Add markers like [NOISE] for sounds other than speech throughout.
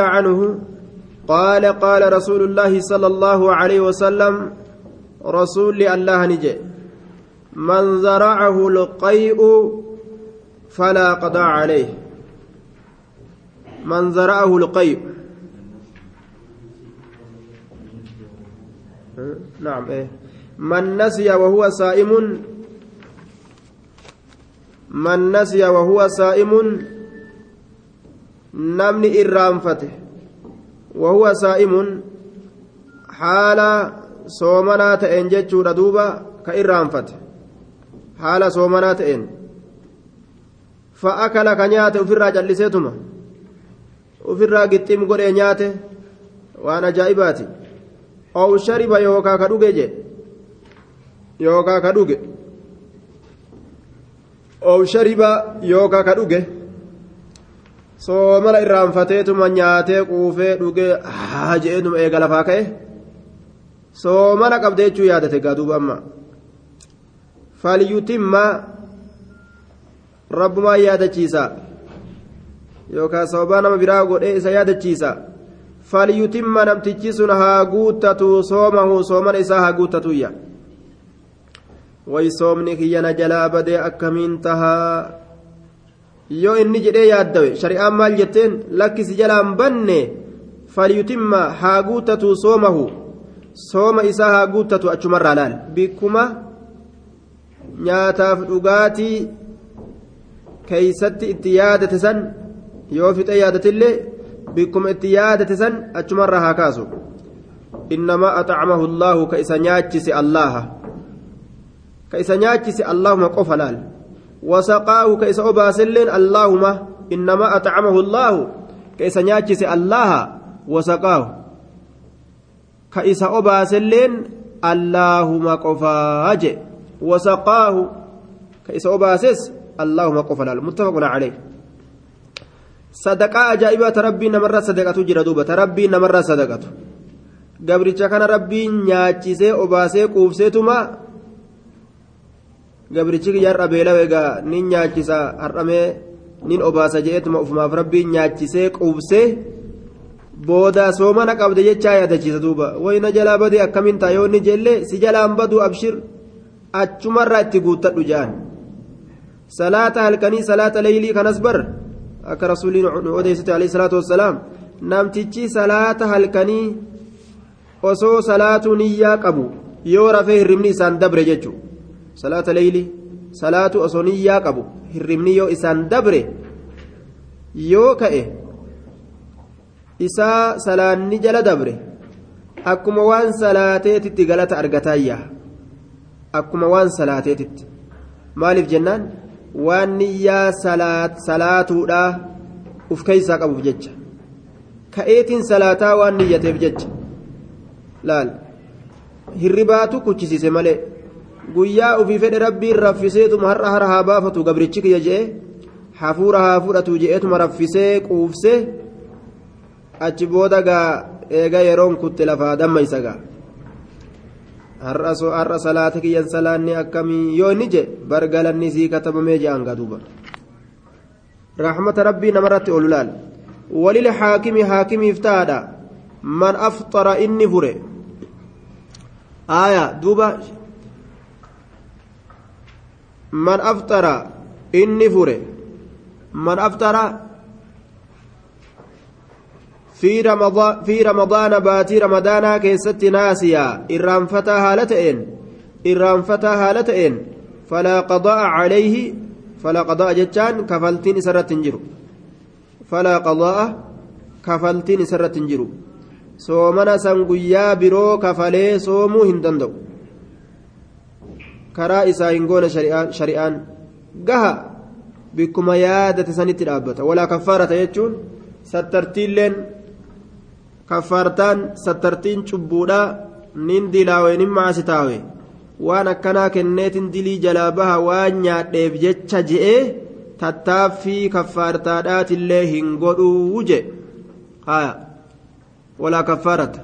عنه قال قال رسول الله صلى الله عليه وسلم رسول الله نجي. من زرعه القيء فلا قضاء عليه. من زرعه القيء. نعم إيه. من نسي وهو صائم من نسي وهو صائم نمني إرامفته وهو صائم حال صومنا تأن جتشور دوبا كإرامفته حال صومنا تأن فأكل كنياته في الراجل لسيتما ofirraa gixxiim godhee nyaate waan ajaa'ibaati ow shariba yookaa ka dhuge je yookaa ka dhuge ow shariba yookaa ka dhuge soomala irraanfateetuma nyaatee quufee dhugee haa je'eetuma eega lafaa ka'e. Soomala qabde jechuu yaadate gaa duuba amma. Falyutimma rabbumaa yaadachiisa. Yookaan sababaa nama biraa godhee isa yaadachiisa. Falyutimma namtichi sun haa guuttatu soomahu soomana isaa haa guuttatuyya way soomni kiyyana jalaa badee akkamiin tahaa yoo inni jedhee yaaddawe shari'aan maal jetteen? Lakkisi jalaan banne falyutimma haa guuttatu soomahu. Sooma isaa haa guuttatu achumarraa laal. Bikkuma nyaataaf dhugaatii keeysatti itti yaadate san yoo fixe yaadatillee bikkuma itti yaadate san achumarraa haa kaasu. Innamaa axacamahu allaahu ka isa nyaachise allaha ka isa nyaachise allahuma qofa laal ka isa nyaachise allaha wasaqaahu ka isa obaaselleen allaahuma qofaa je wasaqaahu ka isa obaases allaahuma qofa laal muttafaqun caleyh sadaqaa ajaa'ibaa ta rabbiin namarraa sadaqatu jira duuba ta rabbiin namarraa sadaqatu gabricha kana rabbiin nyaachisee obaasee quubseetuma gabrichi kiyya har'a beelawe egaa nin nyaachisa har'amee nin obaasa je'eetuma ufumaaf rabbiin nyaachisee quubsee booda soomana qabde jechaa yaadachiisa duuba. Wayna jalaa badee akkamiin taa? Yoo jeellee si jalaan baduu abshir achumarraa itti guuttadhu je'an salaata halkanii salaata leeylii kanas bar? Akka rasuuliin odeessite alayhi salaatu wassalaam. Namtichi salaata halkanii osoo salaatuu niyyaa qabu yoo rafee hirribni isaan dabre jechu salaata leeyli salaatu osoo niyyaa qabu hirribni yoo isaan dabre yoo ka'e isaa salaanni jala dabre akkuma waan salaateetitti galata argataayya akkuma waan salaateetitti. Maaliif jennaan? Waan niyyaa salaatuudhaa uf keeysaa qabuuf jecha. Ka'eetiin salaataa waan niyyateef jecha. Laal. Hirribaatu kuchisiise malee guyyaa ufii fedhe rabbiin raffiseetuma har'a hara haa baafatu gabrichi kiyya jee. Hafuura haa fudhatu je'eetuma raffisee quufse. Achi booda gaa eega yeroon kutte lafaa dammaysa gaa. Har'a soo har'a salaata kiyyan salaanni akkamii? Yoo inni je bargalanni sii katabamee je'an gaa duuba. Rahmata rabbii namarratti olu laal walil haakimi haakimiif taadha man aftara inni fure. Aayaa duuba. من أفطر إني فري من أفطر في رمضان في رمضان باتي رمضان كيست ناسيا إرام فتى هالتين إرام فتى هالتين فلا قضاء عليه فلا قضاء جتان كفلتين سرت تنجرو فلا قضاء كفلتين سرت تنجرو guyyaa biroo kafalee soomuu hin danda'u. Karaa isaa hin goone shari'aan gaha bikkuma yaadate sanitti dhaabbata walaa kaffaarata jechuun sattartiilleen kaffaartaan sattartiin cubbuudhaa nin dilaawe nin maasi taawe waan akkanaa kenneetin dilii jalaa baha waan nyaadheef jecha je'ee tattaaffii kaffaartaadhaatillee hin godhuu je haya walaa kaffaarata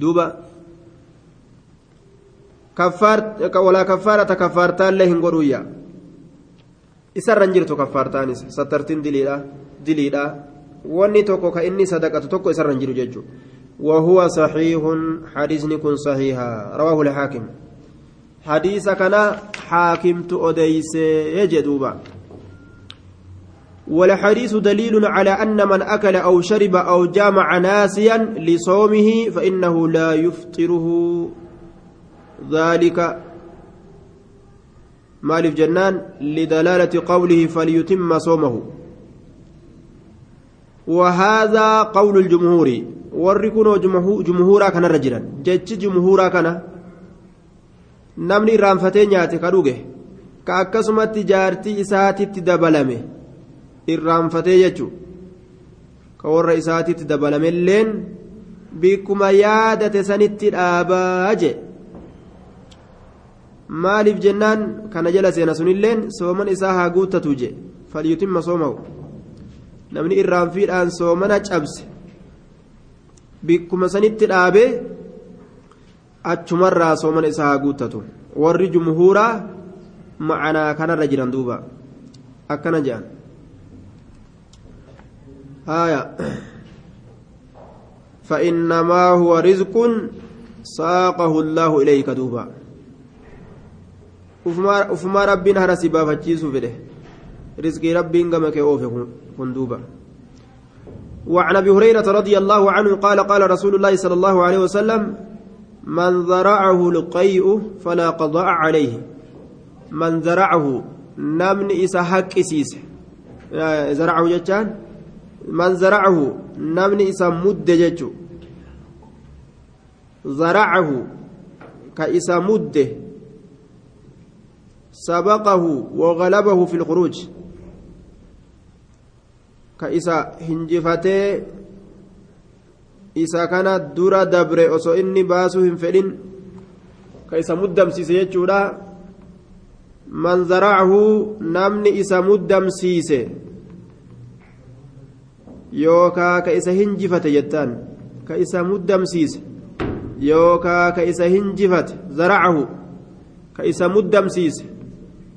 duuba kaffaarata kaffaartaallee hin godhuyya isarran jirtu kaffaartaanis sattartiin diliidha diliidha wanni tokko ka inni sadaqatu tokko isarra hin jiru jechuudha وهو صحيح حديث كن صحيحا رواه الحاكم حديث كان حاكم تؤديس يجدوبا والحديث دليل على أن من أكل أو شرب أو جامع ناسيا لصومه فإنه لا يفطره ذلك مالف جنان لدلالة قوله فليتم صومه وهذا قول الجمهور وركنوا جمهورا كان رجلا جج جمهورا كان نمني رانفتين ياتي كدوغه كأكسمت جارتي إساتي تدبلمه irraanfatee jechuun ka warra isaatiitti dabalamelleen bikkuma yaadate sanitti dhaabaa je maaliif jennaan kana jala seena sunilleen sooman isaa haa guuttatu je falyutimma soomahu namni irraanfiidhaan soomana cabse bikkuma sanitti dhaabee achumarraa soomana isaa haa guuttatu warri jumhuuraa macanaa kanarra jiran duuba akkana jedhan آية فإنما هو رزق ساقه الله إليك دوبا ufuma rabbiin hara si baafachiisu fedhe. رزقي ربي قمك أوفي كندوبا وعن ابي هريره رضي الله عنه قال قال رسول الله صلى الله عليه وسلم من ذرعه القيء فلا قضاء عليه من ذرعه نمن إسا حق إسيس زرعه جتان zaracahu namni isa mudde jechu. Zaracahu ka isa wagalabahu fi lkhuruuj ka isa hinjifatee isa kana dura dabre osoo inni baasuu hin fedhin ka isa muddamsiise jechuudha man zaracahu namni isa muddamsiise yookaa ka isa hinjifate jettaan ka isa muddamsiise yookaa ka isa isa muddamsiise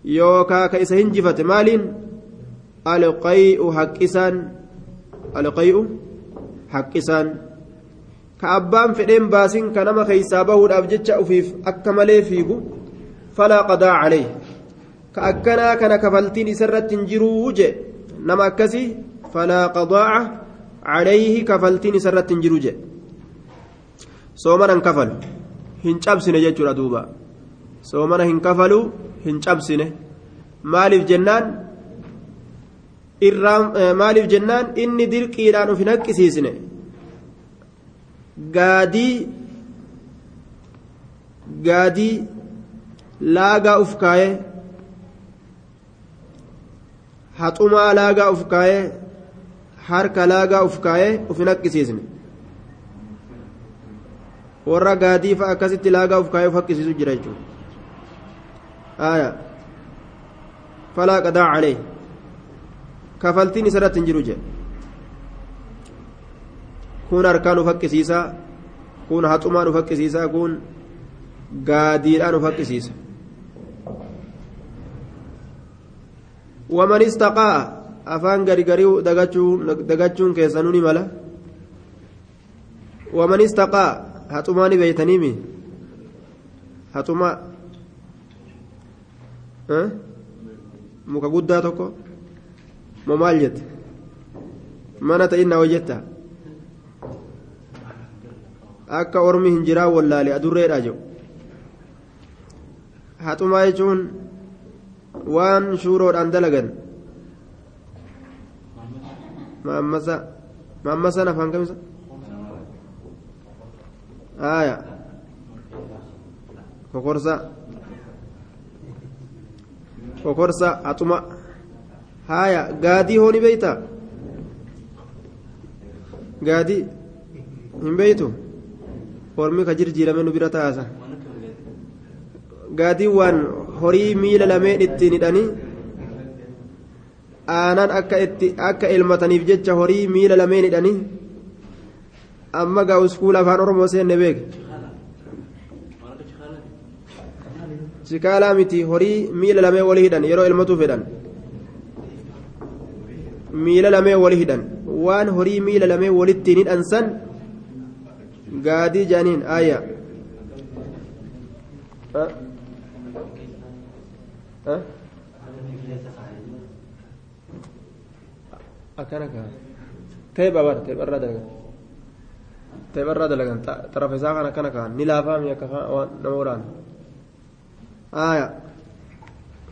yookaa ka isa hinjifate maaliin alqay'u haqqisaan alqay'u haqqisaan ka abbaan fedheen baasin ka nama keeysaa bahuudhaaf jecha ufiif akka malee fiigu falaa qadaa calee ka akkanaa kana kafaltiin isarratti hin jiruu je nama akkasii فلا قضاء عليه كفلتين سرت جروجه soomana hin kafalu hin cabsine jechuudha duuba soomana hin kafalu hin cabsine maaliif jennaan irraan maaliif jennaan inni dirqiidhaan of hin haqqisiisne gaadii gaadii laagaa uf kaayee haxumaa laagaa uf kaayee harka laagaa uf kaayee uf hin haqqisiisne warra gaadii fa'a akkasitti laagaa uf kaayee uf haqqisiisu jira jechuudha isarratti hin jiru jedhe kun harkaan uf haqqisiisaa kun haxumaan uf haqqisiisaa kun gaadiidhaan uf haqqisiisa waman istaqaa'a afaan gargarii dagachuun keessanuu ni mala waman istaqaa haxumaa ni beeytaniimi haxumaa muka guddaa tokko moo maal jette mana ta'innaa hojjetta akka ormi hin jiraa wallaale adurreedha jedhu haxumaa jechuun waan shuuroodhaan dalagan maammasa maammasaan afaan kamisa aya kokorsa kokorsa haxuma haya gaadii hooni beeyta gaadii hin beeytu ormi ka jirjiirame nu bira taasa gaadii waan horii miila lameen ittiin hidhanii aanaan akka itti akka elmataniif jecha horii miila lameen hidhanii amma gaa uskuula afaan oromoo seenne beek chikaalaa miti horii miila lamee walii hidhan yeroo elmatuuf hidhan miila lamee walii hidhan waan horii miila lamee walittiin hidhansan gaadii jaaniin aaya akkana kaa teepha bar teepharraa dalagan teepharraa dalagan xarafa isaa kan akkana kaan ni laafaami akka waan nama waraana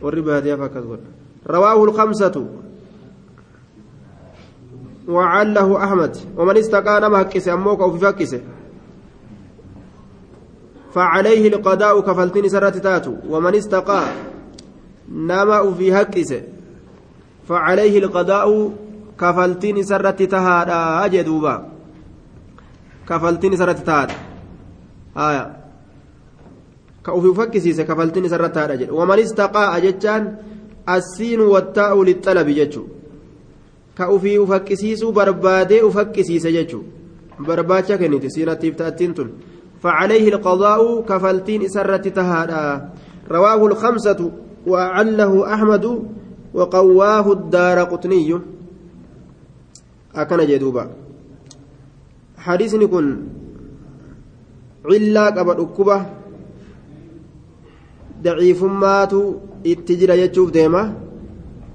warri baadiyyaaf akkas godha rawaahu lkamsatu وعله أحمد. ومن استقى نما هكسه أموك أو في فكسه فعليه القضاء كفلتين سرت تاتو. ومن استقى نما في هكسه فعليه القضاء كفلتين سرت تهادا. أجدوبا. كفلتين سرت تهادا. آية. كأوفي فكسيس كفلتين سرت تهادا ومن استقى أجتان السين والتاء للطلب ufii ufaqqisiisuu barbaadee ufaqqisiise jechuun barbaacha kennite siinatiif ta'attiin tun. فعليه القضاء كفلتين سرت تهادا رواه الخمسة وعله أحمد وقواه الدار قطني أكن جدوبا حديث كن علا قبل أكبة ضعيف ماتوا اتجر يجوب ديمه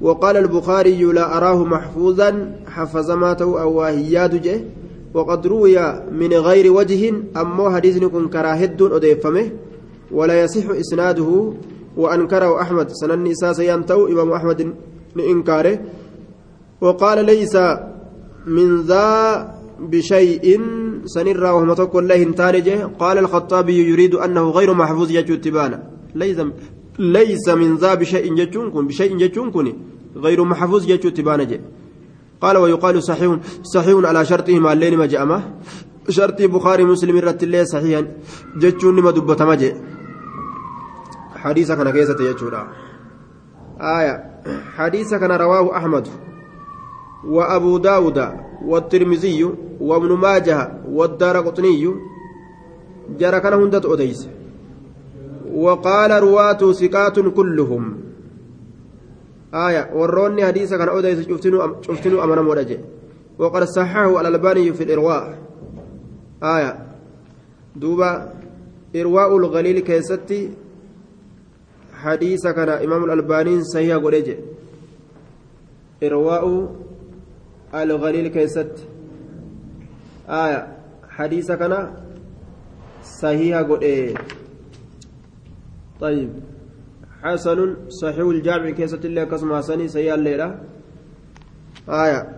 وقال البخاري لا أراه محفوظا حفظ ماته أو جه. وقد روي من غير وجه أما حديث كراهد أديفمه. ولا يصح إسناده وأنكره أحمد. سنن إساس ينتو إمام أحمد إنكاره وقال ليس من ذا بشيء سنرى وهم تقول له قال الخطابي يريد أنه غير محفوظ يجو تبانا ليس من ذا بشيء جتون كن بشيء جتون كن غير محفوظ جتون تبانج قال ويقال صحيح صحيح على شرطهما الليل ما جاء شرط بخاري مسلم رت الله صحيحا. جتون ما دبت مجي حديث كان كيسة يجورا آية. حديث كان رواه أحمد وأبو داود والترمذي وابن ماجه والدار قطني. جرى كان هندت أديس. وقال رواة ثقات كلهم. آية وروني حديث كان أوديس شفتنو أمر مرجع وقد صححه الألباني في الإرواء. آية دوبا إرواء الغليل كيستي حديث كان إمام الألباني صحيح قريجة إرواء الغليل كيست. آية حديث كان صحيح قريجة طيب. حسن صحيح الجامع كيسة الله قسم حسني سيئا الليلة. آية.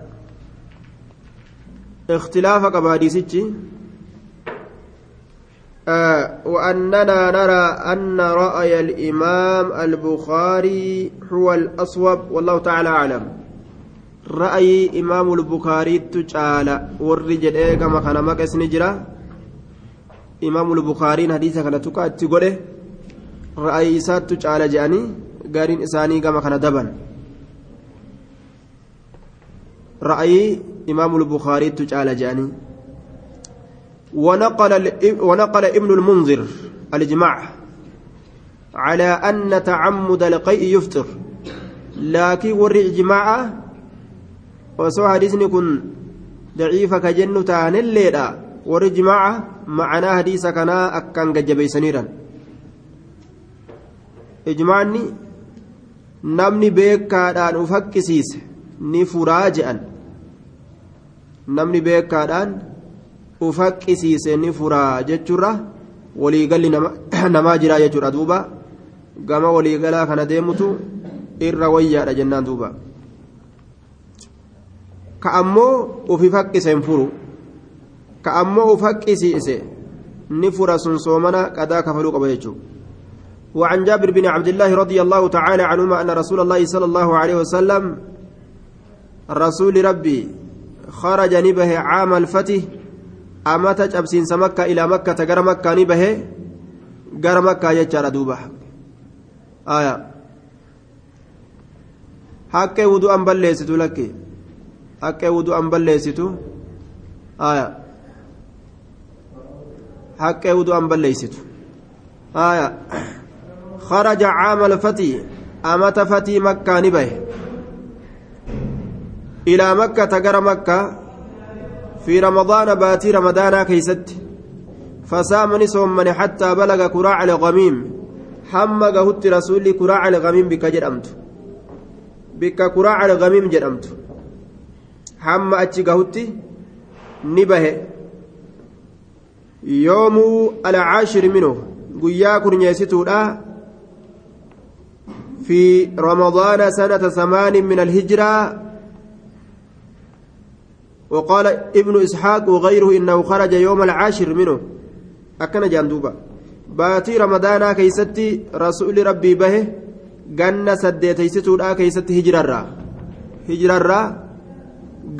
اختلاف قباديسيتي آه وأننا نرى أن رأي الإمام البخاري هو الأصوب. والله تعالى أعلم. رأي إمام البخاري تجعل والرجل إيقا مكان مكس نجرة إمام البخاري حديثة كانت تقاتي ra'ayi isaattu caala je'anii gaariin isaanii gama kana ra'ayi imaamu البخاريتtu caala je'anii. ونقل ونقل ابن المنذر الإجماع على أن تعمد القيء يفطر لكن وري إجماع وسوى حديثني كن ضعيف كجن تان الليلة وري إجماع معنا حديث كنا أكان جبيسنيرا ijmaanni namni beekaadhaan uf haqqisiise ni furaa je'an namni beekaadhaan uf haqqisiise ni furaa jechuurra waliigalli namaa jiraa jechuudha duuba gama waliigalaa kana deemutu irra wayyaadha jennaan duuba ka ammoo ufi haqqise hin furu ka ammoo uf haqqisiise ni fura sun soomana qadaa kafaluu qaba jechuudha. وعن جابر بن عبد الله رضي الله تعالى عنهما أن رسول الله صلى الله عليه وسلم رسول ربي خرج نبه عام الفتح أمت أبسين سمكة إلى مكة تقر مكة نبه قر مكة يجار دوبة. آية. حكي ودو أن بليستو لك. حكي ودو أن بليستو. آية. حكي ودو أن بليستو. آية. خرج عام الفتي أمت فتي مكة نبه إلى مكة تقر مكة في رمضان باتي رمضان كيست فسامني صومني حتى بلغ كراع الغميم حمى قهت رسولي كراع الغميم بك جرمت بك كراع الغميم جرمت حمى أتش قهت نبه يوم العاشر منه قيا كرنيستودا في رمضان سنة ثمان من الهجرة وقال ابن إسحاق وغيره إنه خرج يوم العاشر منه أكن جاندوبا باتي رمضان كيستي رسول ربي به ganna saddeetaystituudha keeysatti hijirarraa hijirarraa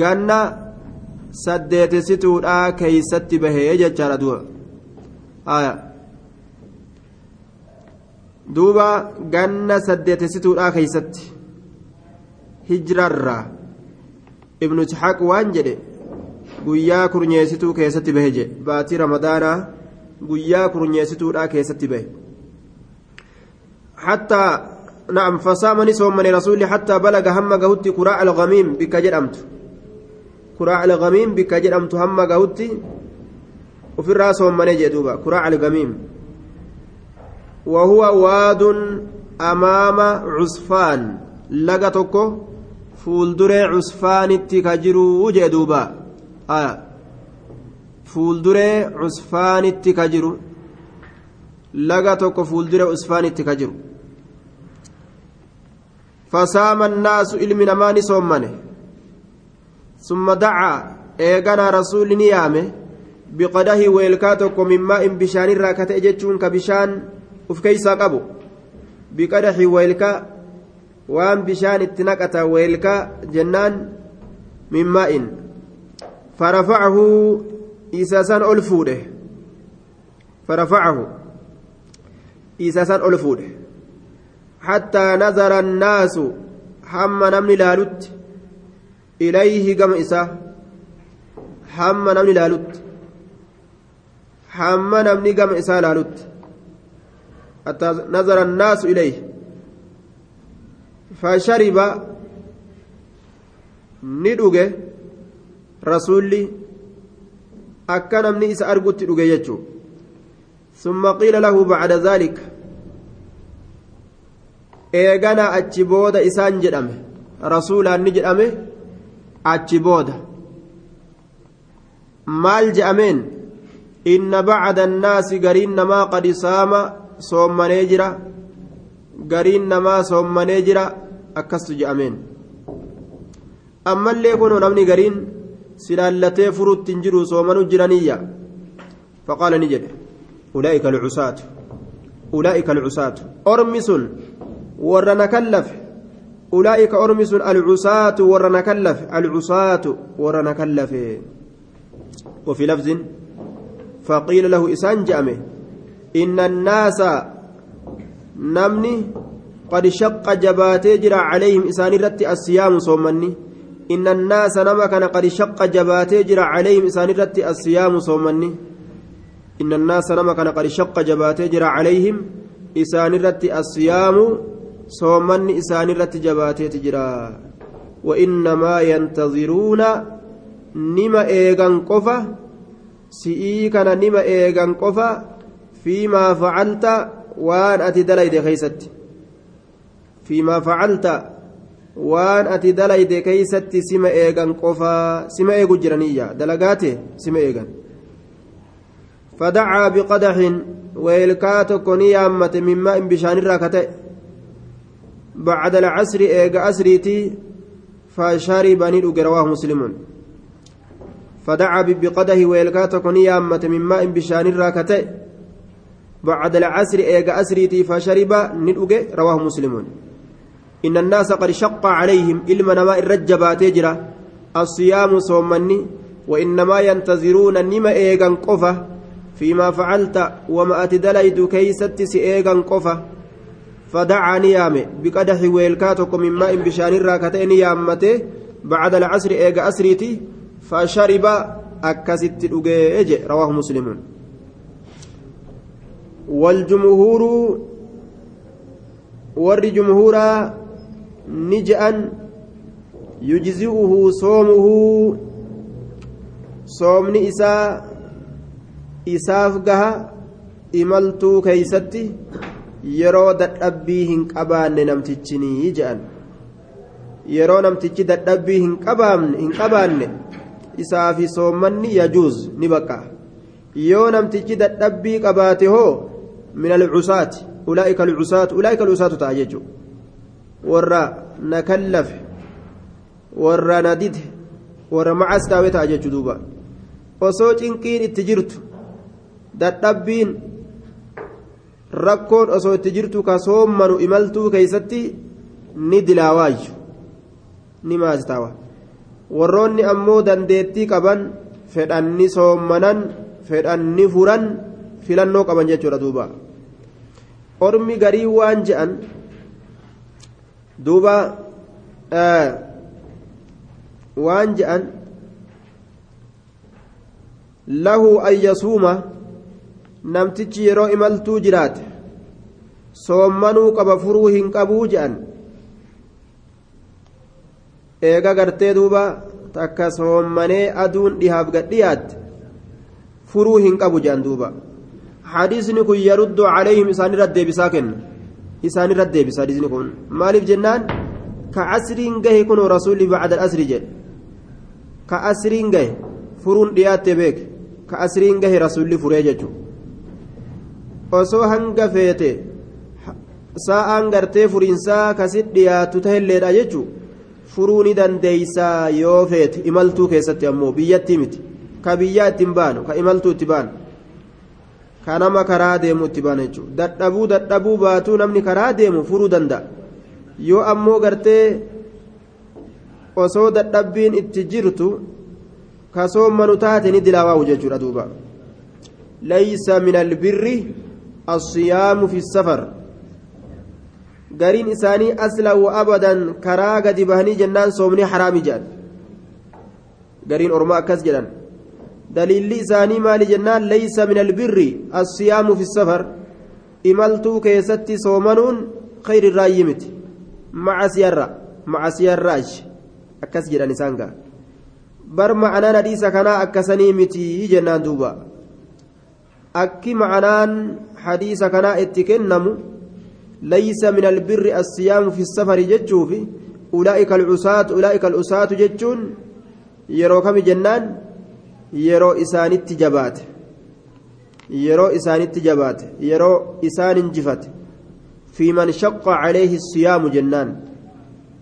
ganna saddeetessituudha keeysatti bahee jechaadha du'a haya duuba ganna saddeetessituudhaa keeysatti hijrarra. Ibnu jixaaq waan jedhe guyyaa kurnyeessituu keessatti bahe jedhe baatii ramadaanaa guyyaa kurnyeessituudhaa keessatti bahe. Hattaa na'am fasaamani soommane rasuulli hattaa balaga hamma gahutti kuraa algamiim bikka jedhamtu. Kuraa algamiim bikka jedhamtu hamma gahutti ofirraa soommane jedhe duuba. Kuraa algamiim. وهو واد أمام عصفان fuulduree cusfaanitti ka jiru jee duuba fuulduree cusfaanitti ka jiru laga tokko fuulduree cusfaanitti ka jiru fasaama annaasu ilmi namaa ni soommane summa dacaa eeganaa rasuulli ni yaame biqadahi weelkaa tokko min maa'in bishaanirraa ka ta'e jechuun ka bishaan uf keeysaa qabu biqadahi weelkaa waan bishaan itti naqata weelkaa jennaan min maa'in farafacahu isa san ol fuudhe farafacahu isa san ol fuudhe hattaa nazara annaasu hamma namni laalutti ilayhi gama isaa hamma namni laalutti hamma namni gama isaa laalutti ilayhi fashariba ni dhuge rasuulli akka namni isa argutti dhuge jechuu ثم قيل له بعد ذلك isaan jedhame rasuulaan ni jedhame achi booda maal je'ameen inna bacda annaasi gariin namaa qad saama soommanee jira gariin namaa soommanee jira akkastu je'ameen ammallee kunoo namni gariin silaallatee furuutti hin jiru soomanu jiraniyya faqaala ni jedhe ulaa'ika alcusaatu ulaa'ika alcusaatu ormi sun warra na kallafe ulaa'ika ormi sun alcusaatu warra na kallafe alcusaatu warra na kallafe وفي لفظ فقيل له إسان جأمه إن الناس نمني قد شق جباتي جرى عليهم إسان رتي الصيام صومني. إن الناس نما كان قد شق جباتي جرى عليهم إسان رتي الصيام صومني. إن الناس نما كان قد شق جباتي جرى عليهم إسان رتي الصيام صومني إسان رتي جباتي تجرى. وإنما ينتظرون نما إيغان قفا سئي كان نما إيغان قفا فيما فعلت waan ati dalayde keeysatti fiimaa facalta waan ati dalayde keeysatti sima eegan qofaa sima eegu jiraniyya dalagaate sima eegan فدعا بقدح ويلكا تكوني يامة من ماء بشان الراكتة. بعد العصر إيغا أسريتي فشرب ندوغ رواه مسلم. فدعا بقدح ويلكا تكوني يامة من ماء بشان الراكتة. بعد العصر إيجا أسريتي فشرب ندوغ رواه مسلم. إن الناس قد شق عليهم إلما نما الرجبات يجرى الصيام صومني وإنما ينتظرون نما إيجا قفة فيما فعلت وما أتدليد كيست سإيجا قفة فدعا نيامه بقدح ويلكاتك من ماء بشان الراكتين يامته بعد العصر إيجا أسريتي فشرب أكست رواه مسلم. والجمهور ور جمهورا نجأن يجزئه صومه soomni isaa isaaf gaha imaltuu keeysatti yeroo dadhabbii hin qabaanne namtichinii jedhan yeroo namtichi dadhabbii hin qabaanne isaafi soommanni yajuuz ni baqa yoo namtichi dadhabbii qabaate hoo ta'a jechuudha warra na kallafe warra na dide warra macas taa'ee ta'a jechuudha duuba osoo cinqiin itti jirtu dadhabbiin rakkoon osoo itti jirtu ka soommanu imaltuu keeysatti ni dilaawaayyu ni maasitaawa warroonni ammoo dandeettii qaban fedhanni soommanan fedhanni furan filannoo qaban jechuudha duuba ormi garii waan je'an duuba waan je'an lahu an yasuuma namtichi yeroo imaltuu jiraate soommanuu qaba furuu hin qabuu je'an eega gartee duuba takka soommanee aduun dhihaaf gadhiyaatte furuu hin qabu je'an duuba hadiisni kun yaruddu calayhim isaanirra deebisaa kenna. Isaanirra deebisa hadiisni kun. Maaliif jennaan? Ka asriin gahe kun rasuulli bacda asri jedhe. Ka asriin gahe furuun dhiyaatte beek ka asriin gahe rasuulli furee jechuudha osoo hanga feete sa'aan gartee furiinsaa kasit dhiyaatu tahilleedha jechuun furuu dandeeysaa yoo feete imaltuu keessatti ammoo biyyattii miti. Ka biyyaa ittiin baanu ka imaltuu itti baanu ka nama karaa deemu itti baanu jechuudha dadhabuu dadhabuu baatuu namni karaa deemu furuu danda'a yoo ammoo gartee osoo dadhabbiin itti jirtu ka soommanu taate ni dilaawaahu jechuudha duuba laysa min albirri الصيام في السفر قرين إساني أسلا وأبدا كرا قد بهني جنان صومني حرام جان قرين أرماء كس جنان دليل إساني مال جنان ليس من البر الصيام في السفر إملتو كيستي صومنون خير الرايمت مع سيارة مع سياراج أكس جنان إسانقا بر معنا نديس كنا أكسني متي جنان دوبا hadiisa kanaa itti kennamu laysa min albirri assiyaamu fi safari jechuufi ulaa'ika alcusaatu ulaa'ika alusaatu jechuun yeroo kami jennaan yeroo isaanitti jabaate yeroo isaanitti jabaate yeroo isaan injifate في من شق عليه الصيام جنان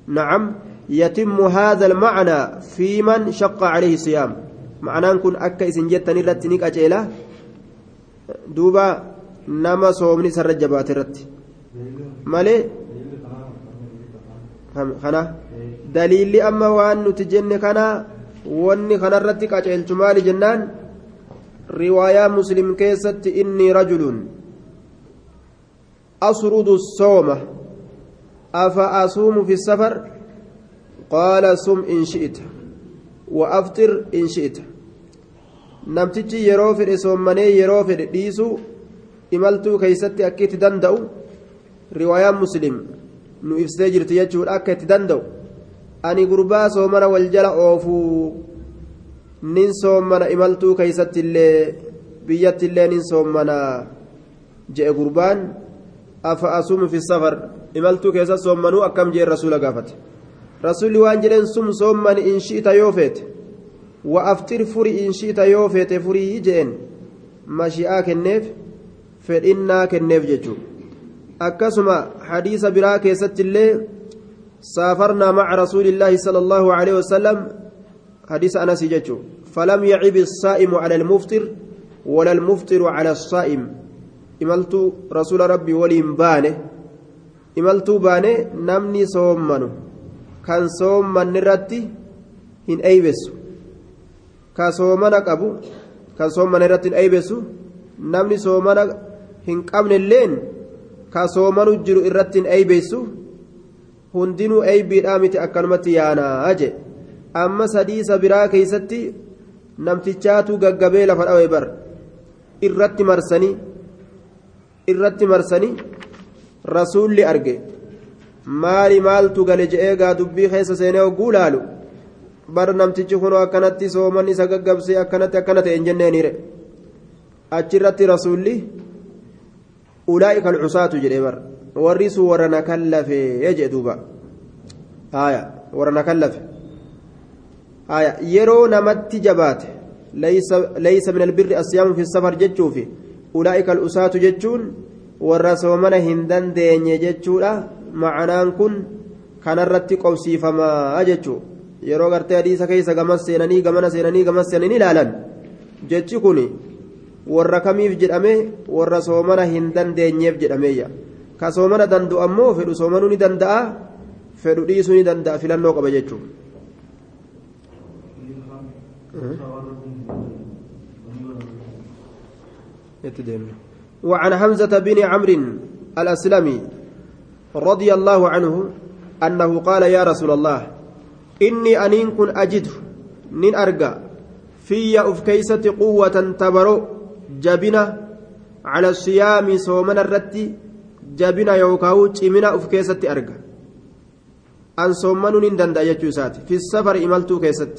نعم يتم هذا المعنى في من شق عليه الصيام معناه كن أكا إسن جتني رتنيك duuba nama soomni isarra jabaate irratti malee kana daliilli amma waan nuti jenne kana wanni kanarratti qaceelchu maali jennaan riwaayaa muslim keessatti inni rajulun asrudu sooma afa asuumu fi safar qaala sum in shi'ita wa aftir in shi'ita namtichi yeroo fedhe soommanee yeroo fedhe dhiisu imaltuu keeysatti akka itti danda'u riwaayaan muslim nu ibsitee jirti jechuudha akka itti danda'u ani gurbaa soomana wal jala oofuu nin soomana imaltuu keeysatti illee biyyatti illee nin soomana. Je'e gurbaan afa asuumu fi safar. Imaltuu keessa soommanuu akkam je'e rasuula gaafate. Rasuulli waan jedheen sum soommani inshiita yoo feete wa aftir furi inshiita yoo feete furii je'en mashi'aa kenneef fedhinnaa kenneef jechuudha. Akkasuma hadiisa biraa keessatti illee سافرنا مع رسول الله صلى الله عليه وسلم. حديث أنس ججو فلم يعب الصائم على المفطر ولا المفطر على الصائم. إملت رسول ربي وليم بانه. إملت بانه نمني صومنه كان صومن رتي هن أيبسو. soomana qabu kan soomana irratti hin eeybeessu namni soomana hin qabnelleen ka soomanu jiru irratti hin eeybeessu hundinuu eeybiidhaa miti akkanumatti yaanaa je amma sadiisa biraa keeysatti namtichaatu gaggabee lafa dhawe bar. Irratti marsanii irratti marsanii rasuulli arge. Maali maaltu gale je'ee gaa dubbii keessa seenee hogguu laalu? Bar namtichi kunoo akkanatti sooman isa gaggabsee akkanatti akkana ta'e hin jenneeniire achirratti rasuulli ulaa'ika alcusaatu jedhee bar warri sun warra na kallafee duuba. Haya warra kallafe. Haya yeroo namatti jabaate laysa min albirri asiyaamu fi safar jechuufi ulaa'ika alcusaatu jechuun warra soomana hin dandeenye jechuudha. Macanaan kun kanarratti qobsiifamaa jechuu. Yeroo gartee hadiisa keessa gamas seenanii gamana seenanii gamas seenanii ilaalan. Jechi kun warra kamiif jedhame warra soomana hin dandeenyeef jedhameeyya ka soomana ammoo fedhu soomanuu ni danda'a fedhu dhiisuu ni danda'a filannoo qaba jechuun. وعن حمزة بن عمرو الأسلمي رضي الله عنه أنه قال يا رسول الله إني أنين كن أجد نين أرقى في أف كيسة قوة تبرو جبنة على الصيام صومنا الرتي جبنة يوكاو تشمنا أف كيسة أرقى أن صومنوا نين دندا يجوسات في السفر إملتو كيسة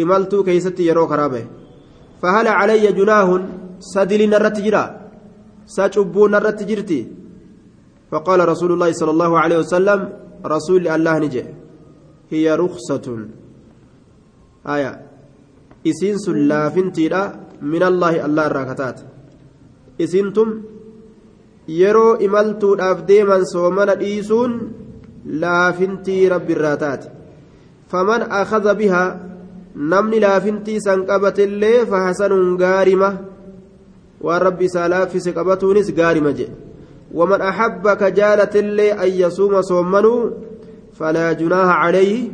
إملتو كيسة يرو خرابه فهل علي جناه سدل نرت جرا سأجبون نرت جرتي فقال رسول الله صلى الله عليه وسلم رسول الله نجي هي رخصة آية إسين سلافنتي من الله الله الراكتات إسنتم yeroo imaltuudhaaf deeman soomana dhiisuun laafintii rabbi irraa taate faman akhadha bihaa namni laafintii san qabatillee fahasanuun gaarima waan rabbi isaa laaffise qabatuunis gaarima jedhe ahabba ka jaalatillee an yasuuma soommanuu falaa junaaha calayhi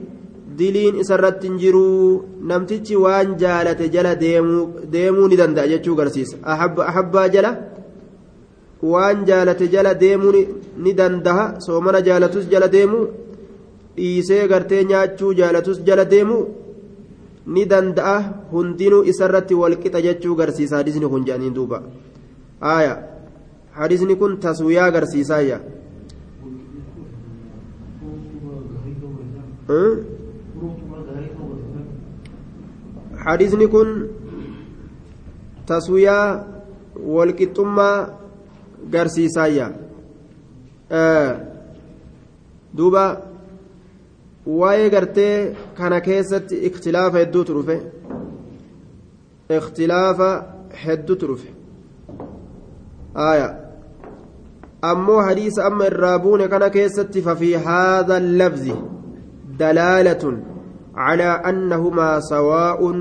diliin isa irratti hin jiruu namtichi waan jaalate jala deemuu ni danda'a jechuu garsiisa ahabbaa jala waan jaalate jala deemuu ni dandaha soomana jaalatus jala deemuu dhiisee gartee nyaachuu jaalatus jala deemuu ni danda'a hundinuu isarratti walqixa jechuu garsiisa hadisni kun jedhaniin duuba aaya hadisni kun taswiyaa garsiisaayya hadisni kun taswiyaa walqixxummaa garsiisaayya duuba waa'ee gartee kana keessatti ikhtilaafa hedduutu dhufe ikhtilaafa hedduutu dhufe ammoo hadiisa amma irraa buune kana keessatti fafi haadha allabzi dalaalatun calaa annahumaa sawaa'un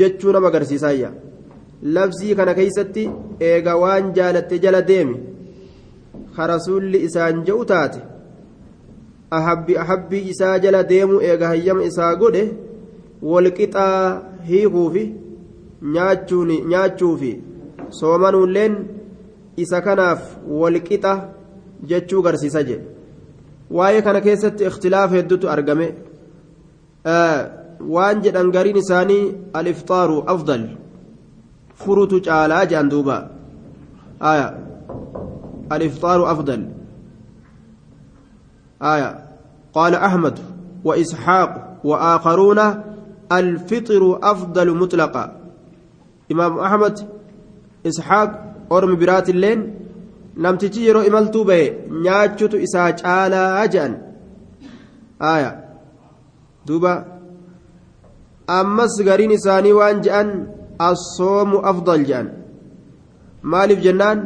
jechuu nama agarsiisaayya labsii kana keeysatti eega waan jaalatte jala deemi ka rasuulli isaan je'u taate ahabbi ahabbii isaa jala deemu eega hayyama isaa godhe walqixaa hiikuufi nyaachuufi soomanuulleen isa kanaaf walqixa jechuu garsiisa jedhe waa'ee kana keessatti ikhtilaafa hedduutu argame waan jedhan gariin isaanii aliftaaru afdal furutu caalaa jedhan duuba aya aliftaaru afdal آية قال أحمد وإسحاق وآخرون الفطر أفضل مطلقا إمام أحمد إسحاق أرم برات اللين namtichi yeroo imaltuu bahe nyaachutu isaa caalaa jedhan aya duuba ammas gariin isaanii waan jedhan assoomu afdal jedhan maaliif jennaan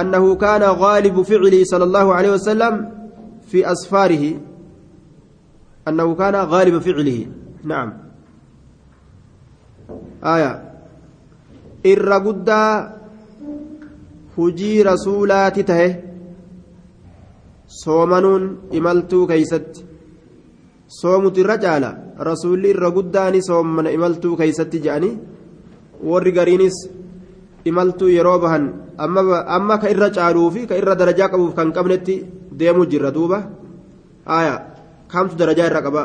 annahu kaana gaalibu ficlihi sala allahu aleyhi wasalam في أسفاره. أنه كان غالب فعله. نعم. آية. الرقدة هجي رسولات تهي صومنون إملتو كيست. صومت الرجال رسول الرقدة صومن إملتو كيست جاني. والرقرينس imaltuu yeroo bahan amma ka irra caaluu fi ka irra darajaa qabuuf kan qabnetti deemuu jirra duuba aya kamtu darajaa irra qaba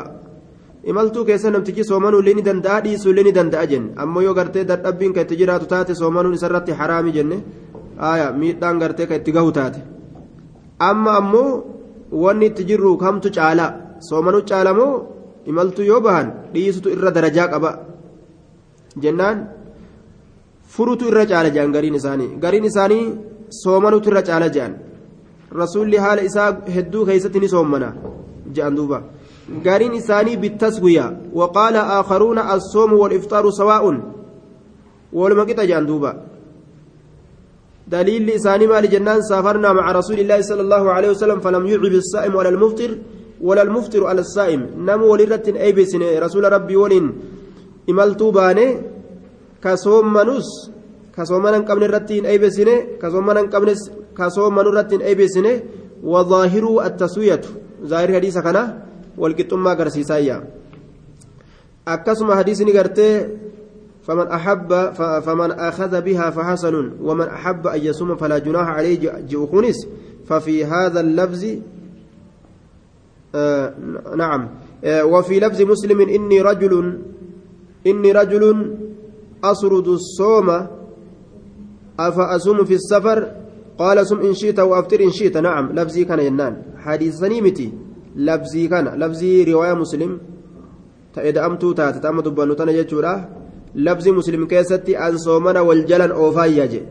imaltuu keessa namtichi soomanuu illee ni danda'a dhiisuu illee ni danda'a jenne ammoo yoo gartee dadhabbiin ka itti jiraatu taate soomanuun isarratti haraami jenne aya miidhaan gartee ka itti gahu taate amma ammoo wanni itti jirru kamtu caala soomanuu caalamoo imaltu yoo bahan dhiisutu irra darajaa qaba jennaan furutu irra caala jedhan gariin isaanii gariin isaanii soomanutu irra caala jedhan rasuulli haala isaa hedduu keessatti ni soomana jedhan duuba gariin isaanii bittaswiya waqaala aakharuuna assoomu waliftaaru sawaa'un waluma qixa jedhan duuba دليل لساني مال جنان سافرنا مع رسول الله صلى الله عليه وسلم فلم يعب الصائم ولا المفطر ولا المفطر على الصائم نم ولرت أي بسن رسول ربي ولن إملتو باني من قبل الرتين أي بسن كصوم من قبل كصوم من الرتين أي بسن وظاهر التسوية ظاهر حديث كنا والكتم ما قرسيسايا أكسم حديث نقرتي فمن أحب فمن أخذ بها فحسن ومن أحب أن يصوم فلا جناح عليه جوخنس ففي هذا اللفظ آه نعم آه وفي لفظ مسلم إني رجل إني رجل أسرد الصوم أفأصوم في السفر قال صم إن شئت وأفطر إن شئت نعم لفظي كان ينان حديث سنيمتي لفظي كان لفظي رواية مسلم تأدى أمتو بنوتنا جتشورا labsi muslim keessatti an soomana wal jalan oofaayya je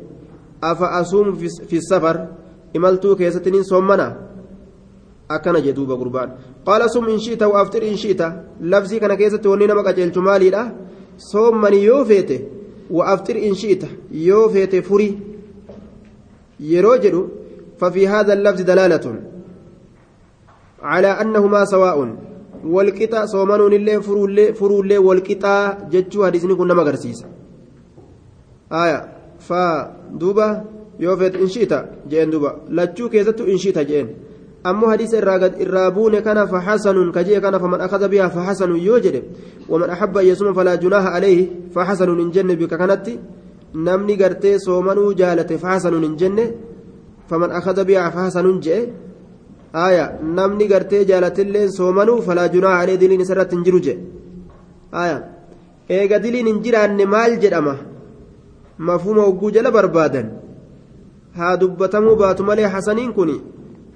afa asuum fi safar imaltuu keessatti nin soomana akkana je duuba gurbaan qaala sum in shiita wa aftir in shiita labsii kana keessatti wanni nama maaliidha soommani yoo feete wa aftir in shiita yoo feete furi yeroo jedhu ففي هذا اللفظ دلالة على أنهما سواء walqixa soomanuun illee furuullee walqixaa jechuu hadiisni kun nama agarsiisa aya fa duuba yoo feete inshiita jeen duuba lachuu keessattu inshiita jeen kana faxasanuun kajee kana faman akada bihaa faxasanuun yoo jedhe waman axabba yeesuma falaa junaaha alayhi faxasanuun hin jenne bika kanatti namni gartee soomanuu jaalate faxasanuun hin jenne faman akada bihaa faxasanuun jee aya namni gartee jaalatilleen soomanuu falaa junaaha alee diliin isarratti hin jiru jedhe aya eega diliin hin jiraanne maal jedhama mafuma hogguu jala barbaadan haa dubbatamuu baatu malee hasaniin kun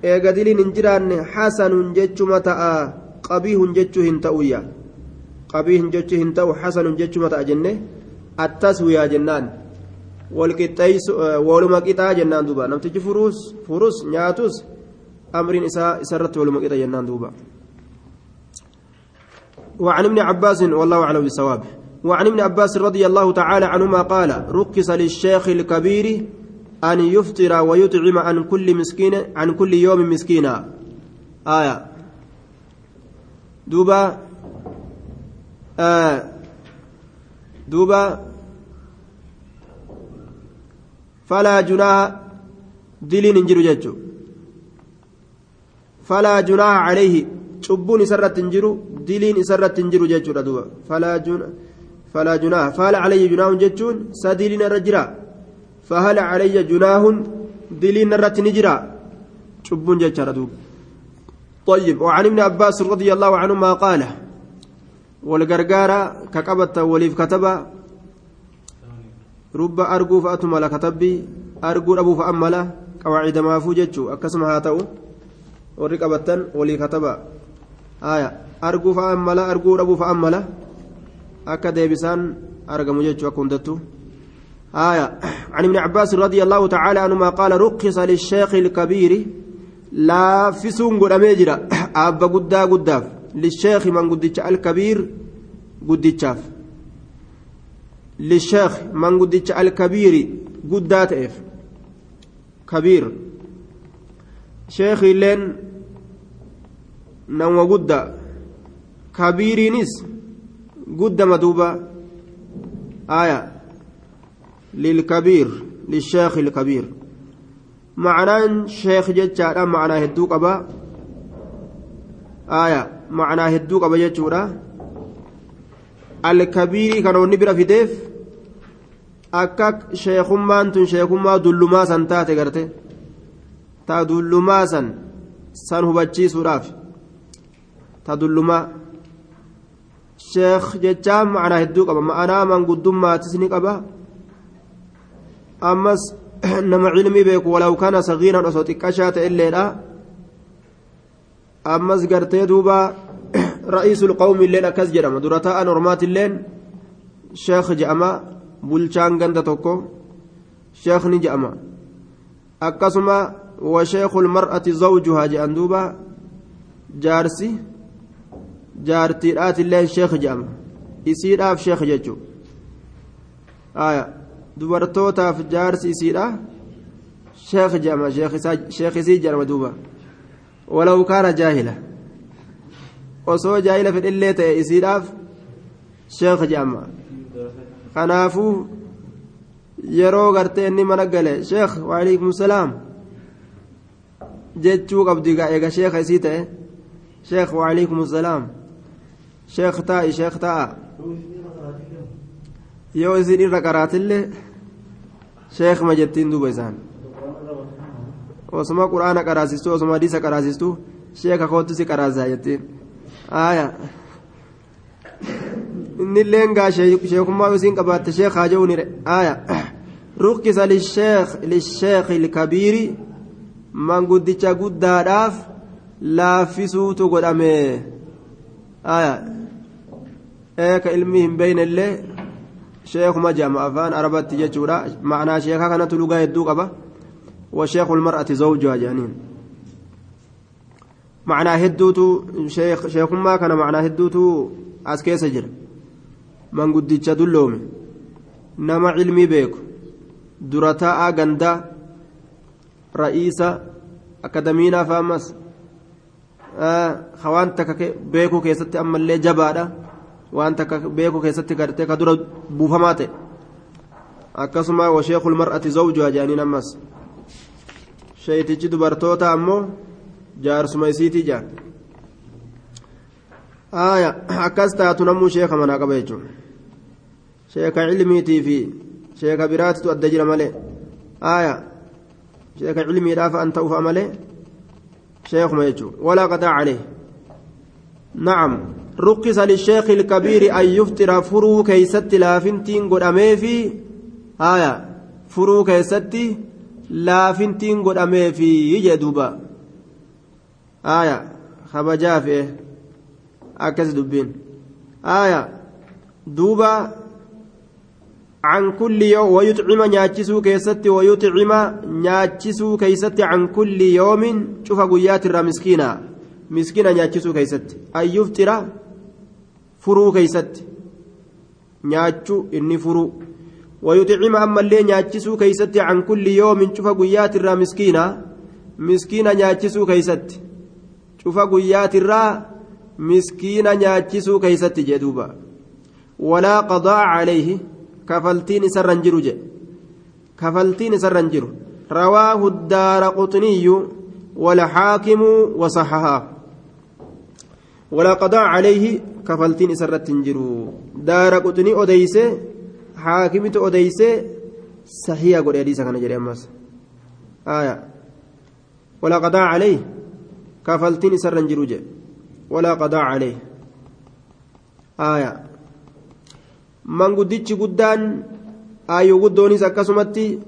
eega diliin hin jiraanne hasanuun jechuma ta'a qabiihun jechuu hin ta'uyya qabiihun jechuu hin ta'u hasanuun jechuma ta'a jenne attaswiyaa jennaan walqixxeessu waluma qixaa jennaan duuba namtichi furuus furus nyaatus أمر إساء سرت والمقيت جنان دوبا وعن ابن عباس والله أعلم بالصواب وعن ابن عباس رضي الله تعالى عنهما قال ركس للشيخ الكبير أن يفطر ويطعم عن كل مسكين عن كل يوم مسكينا آية دوبا آه دوبا فلا جناح دلين انجر ججو فلا جناح عليه hin jiru diliin isarratti hin jiru jechuudha duuba falaa junaaha faala calayya junaahun jechuun sa diliin irra jira junaahun diliin irratti ni jira cubbuun jechaadha duuba طيب وعن ابن عباس رضي الله عنهما قال والغرغارة كقبت وليف كتب رب أرجو فأتمل كتبي أرجو أبو فأمل قواعد ما فوجتشو أكسمها تأو qabattan walii kataba haya arguu fa'aa mala arguu dhabuu fa'aa mala akka deebisaan argamu haya عن ابن عباس رضي الله تعالى عنهما قال رخص للشيخ الكبير لا فسون قد أميجرا [COUGHS] أبا قدا قداف. للشيخ من قدتش الكبير قدتشاف للشيخ من قدتش الكبير قدات إف كبير sheekhi illeen nama gudda kabiiriinis guddama duuba aya lilkabiir lisheekhi ilkabiir macnaan sheekh jechaadha macnaa hedduu qaba aya macnaa hedduu qaba jechuudha alkabiirii kana wanni bira fideef akka sheekummaan tun sheekummaa dullumaa san taate garte ta dullumaa san san hubachiisuudhaaf ta dullumaa sheekh jechaan ma'anaa hedduu qaba ma'anaa manguddummaattis ni qaba ammas [CLEARS THROAT] nama cilmii beeku walaw kana sagiiran osoo xiqqashaa ta'e illeedha. Ammas gartee duuba رئيس القوم اللين أكس جرم درتاء نورمات اللين شيخ جأما بلشان غند توكو شيخ نجأما أكسما وشيخ المرأة زوجها جأندوبا جارسي جارتيرات اللين شيخ جأما isiidhaaf sheekh jechuun aya dubartootaaf jaarsi isiidha sheekh jedhama sheekh isii jedhama duuba walaw kaana jaahila osoo jaahila fedhillee ta'e isiidhaaf sheekh jedhama kanaafuu yeroo gartee inni mana gale sheekh waalaikum salaam jechuu qabdi eega sheekha isii ta'e sheekh waalaikum salaam sheekh taa'i sheekh taa'a yoo isin irra qaraatillee sheekma jettiin duuba isaan osuma quraana qaraasistu osuma hadiisa qaraasistu sheeka kootu si qaraasaa jettiin aaya innilleen gaa sheekummaa isiin qabaatte sheek haa je'uunire aaya rukkisa lisheek lisheeki ilkabiiri manguddicha guddaadhaaf laaffisuutu godhame aaya eeka ilmi hin beeynellee sheekuma jedhama afaan arabatti jechuudha ma'anaa sheekaa kanatu lugaa hedduu qaba washeeku lmar'ati zawjuha jedhaniin ma'anaa hedduutu sheekummaa kana ma'anaa hedduutu as keessa jira manguddicha dulloome nama cilmii beeku dura taa'aa gandaa ra'iisa akadamiinaa faamas waan takka beekuu keessatti ammallee jabaadha waan takka beekuu keessatti gartee ka dura buufamaa ta'e akkasuma washeekul mar'ati zawjuha jedhaniin ammas sheeytichi dubartoota ammoo jaarsuma isiitii jaan aya akkas taatu namuu sheeka manaa qaba jechuun sheeka cilmiitii fi sheeka biraatitu adda jira malee aya sheeka cilmiidhaaf an ta'ufa malee sheekuma jechuun walaa qadaa calee nacam رقص للشيخ الكبير أن يفطر فرو كيست لافنتين قد أميفي آية. فرو كيست لافنتين قد أميفي يجدوبا. آية. خبجا فيه أكس دبين. آية. دوبا. عن كل يوم. ويطعم نياتشسو كيست. ويطعم نياتشسو كيست عن كل يوم. شوف قيات الرمسكينة مسكينة. نياتشسو كيست. أن يفطر furuu keeysatti nyaachuu inni furuu wayuxicima ammallee nyaachisuu keeysatti can kulli yoomin cufa guyyaatirraa miskiina miskiina nyaachisuu keeysatti cufa guyyaatirraa miskiina nyaachisuu keeysatti jee duuba walaa qadaa calayhi kafaltiin isarran jiru jedhe kafaltiin isarran jiru rawaahu daara quxniyyu والحاكم وصححاه ولا قضاء عليه كفلتين إسرت تنجرو. دار قطني أديسة حاكمة أديسة صحيح قول أديسة كان جري أمس آية. ولا قضاء عليه كفلتين إسر نجرو ولا قضاء عليه. آية. من قدتش قدان آيو قدونيس أكسمتي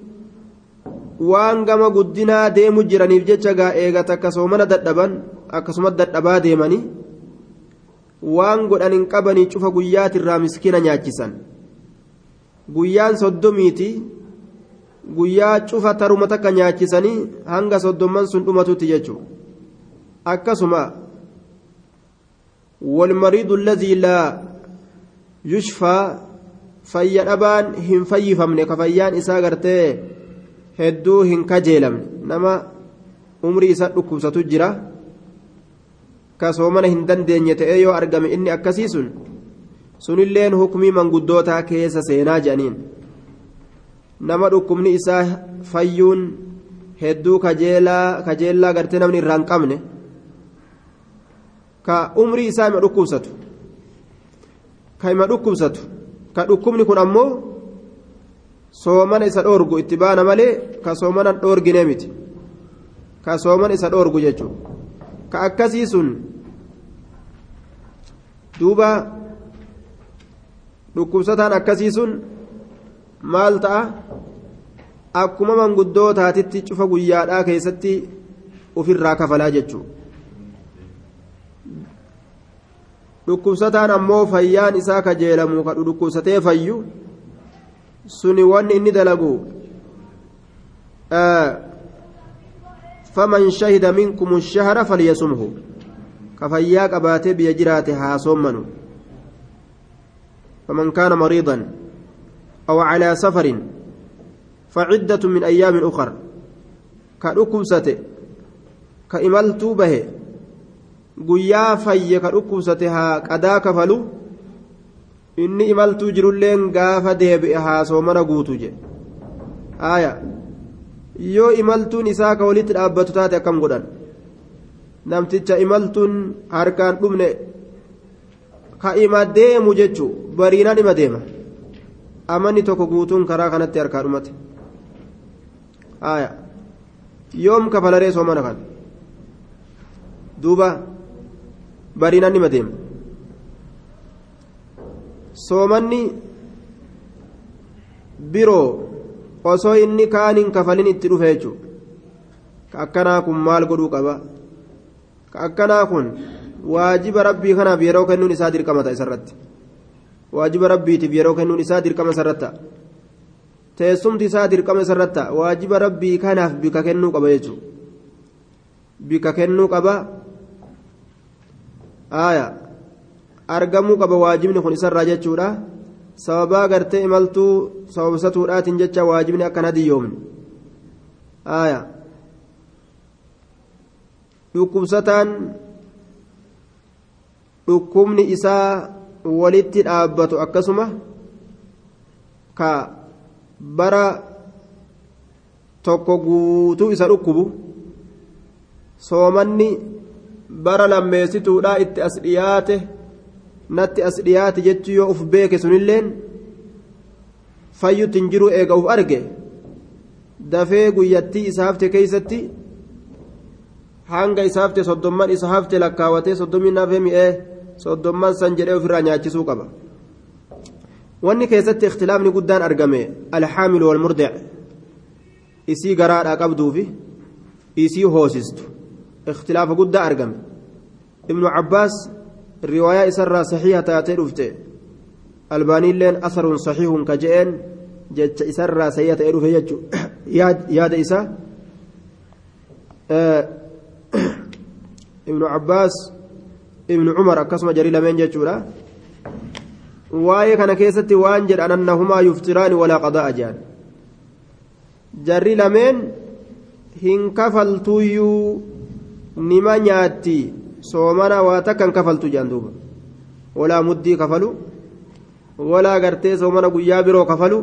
waan gama guddinaa deemu jiraniif jecha gaa eegata akkasumana dadhaban akkasuma dadhabaa deemanii waan godhan hin qabanii cufa guyyaatirraa miskiina nyaachisan guyyaan soddomiiti guyyaa cufa taruma takka nyaachisanii hanga soddomman sun dhumatutti jechuudha akkasuma والمريض الذي لا يشفى فيا أبان هم فيفمن كفيان إسا غرتي hedduu hin kajeelamne nama umrii isa dhukkubsatu jira kasoomana hin dandeenye ta'ee yoo argame inni akkasii sun sunilleen hukmii manguddootaa keessa seenaa jedhaniin nama dhukkubni isaa fayyuun hedduu kajeellaa gartee namni irraa hin qabne ka umrii isaa ima dhukkubsatu ka ima dhukkubsatu ka dhukkubni kun ammoo soomana isa dhoorgu itti baana malee ka soomana dhoorgine miti ka soomana isa dhoorgu jechuudha ka akkasii sun duuba dhukkubsataan akkasii sun maal ta'a? Akkuma manguddootaatitti cufa guyyaadhaa keessatti ofirraa kafalaa jechuudha dhukkubsataan ammoo fayyaan isaa kajeelamu ka dhukkubsatee fayyu. Suni wanni inni dalagu faman shahida minkum shahra falyasumhu ka fayyaa qabaatee biyya jiraate haa soommanu فمن كان مريضا أو على سفر فعدة من أيام أخر كأكبسة كإملت به guyyaa fayye ka dhukkubsate haa qadaa kafalu inni imaltuu jirulleen gaafa deebi'e haa soomana guutu jedhe aaya yoo imaltuun isaa ka walitti dhaabbatu taate akkam godhan namticha imaltuun harkaan dhumne ka ima deemu jechu bariinaan ima deema. Amanni tokko guutuun karaa kanatti harkaa dhumate. Yoom kafalaree soomana kan duuba. Bariinaan nima deema. Soomanni biroo osoo inni kaaniin kafalin itti dhufe jechuudha. Ka akkanaa kun maal godhuu qaba akkanaa kun waajiba rabbii kanaaf yeroo kennuun isaa dirqama ta'a isarratti. Waajiba rabbiitiif yeroo kennuun isaa dirqama isarratti teessumti isaa dirqama isarratti waajiba rabbii kanaaf bika kennuu qaba jechuudha. Bika kennuu qaba. aya argamuu qaba waajibni kun isarraa jechuudha. Sababaa gartee imaltuu sababsatuudhaatiin jecha waajibni akkan hadiyyoomne aya dhukkubsataan dhukkubni isaa walitti dhaabbatu akkasuma ka bara tokko guutuu isa dhukkubu soomanni bara lammeessituudha itti as dhiyaate natti as dhiyaate jechuu yoo uf beeke sunilleen fayyutti hin jiru eega uf arge. Dafee guyyattii isa hafte keeysatti hanga isa hafte soddomman isa hafte lakkaawatee soddomii nafee mi'ee soddomman san jedhee ofirraa nyaachisuu qaba wanni keessatti ikhtilaafni guddaan argame alxaamilu walmurdic isii garaadhaa qabduufi isii hoosistu اختلاف قد أرقم ابن عباس الرواية إسرى صحيحة تاتي رفته الباني لين أثر صحيح كجئن جت إسرى سيئة إرفه يجو ياد ياد إسا آه ابن عباس ابن عمر أكسم جري لمن جتشورا waa'ee kana keessatti waan jedhan annahumaa yuftiraani walaa qadaa ajaan jarri lameen hin kafaltuyyuu nima nyaatti soomana waa takkan kafaltu jedhan duuba walaa muddii kafalu walaa gartee soomana guyyaa biroo kafalu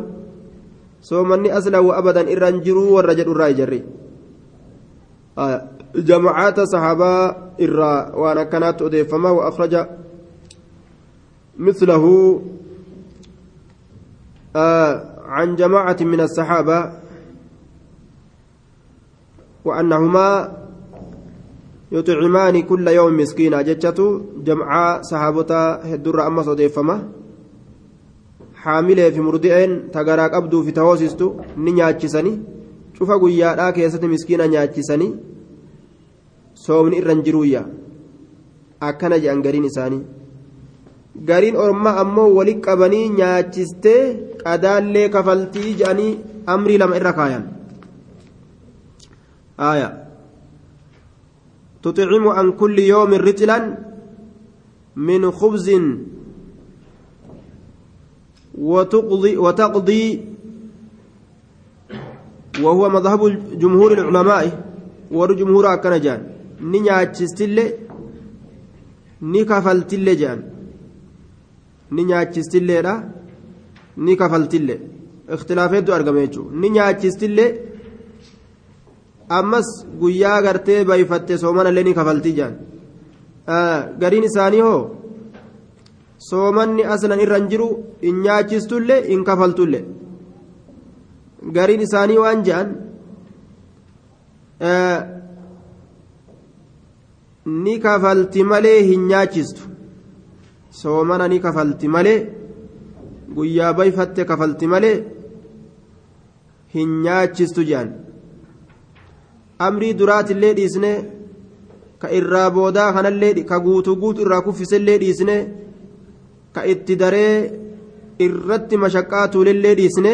soomanni aslahu abadan irraan jiruu warra jedhu irraa ijarri saxaabaa irraa waan akkanaatti odeeffamaa wa akhraja مثله آه عن جماعة من الصحابة وأنهما يطعمان كل يوم مسكينا. جتشتو جمعاء صحابتا هدر أما صديفما حاملة في مردئين تقراك أبدو في تواسستو نياتشسني شوف قويا لا كيسة مسكينا نياتشسني. صومن إرنجرويا أكنا جانجرين إساني gariin ormaa ammoo wali qabanii nyaachistee qadaallee kafaltii jedhanii amrii lama irra kaayan. Aya تطعم عن كل يوم رتلا من خبز وتقضي, وتقضي وهو مذهب جمهور العلماء ورجمهور أكنجان نياتشستلي نكفلتلي جان ni nyaachistilleedha ni kafaltille ikhtilaafeetu argame jechuudha ni nyaachistillee ammas guyyaa gartee bayfatte soomanallee ni kafaltii jaan gariin isaanii hoo soomanni aslan irran jiru in nyaachistullee in kafaltullee gariin isaanii waan je'an ni kafalti malee hin nyaachistu soomana ni kafalti malee guyyaa bayfatte kafalti malee hin nyaachistu jedhan amrii duraatillee dhiisne ka irraa boodaa kanallee ka guutuu guutu irraa kuffisellee dhiisne ka itti daree irratti mashaqqaa tuulillee dhiisne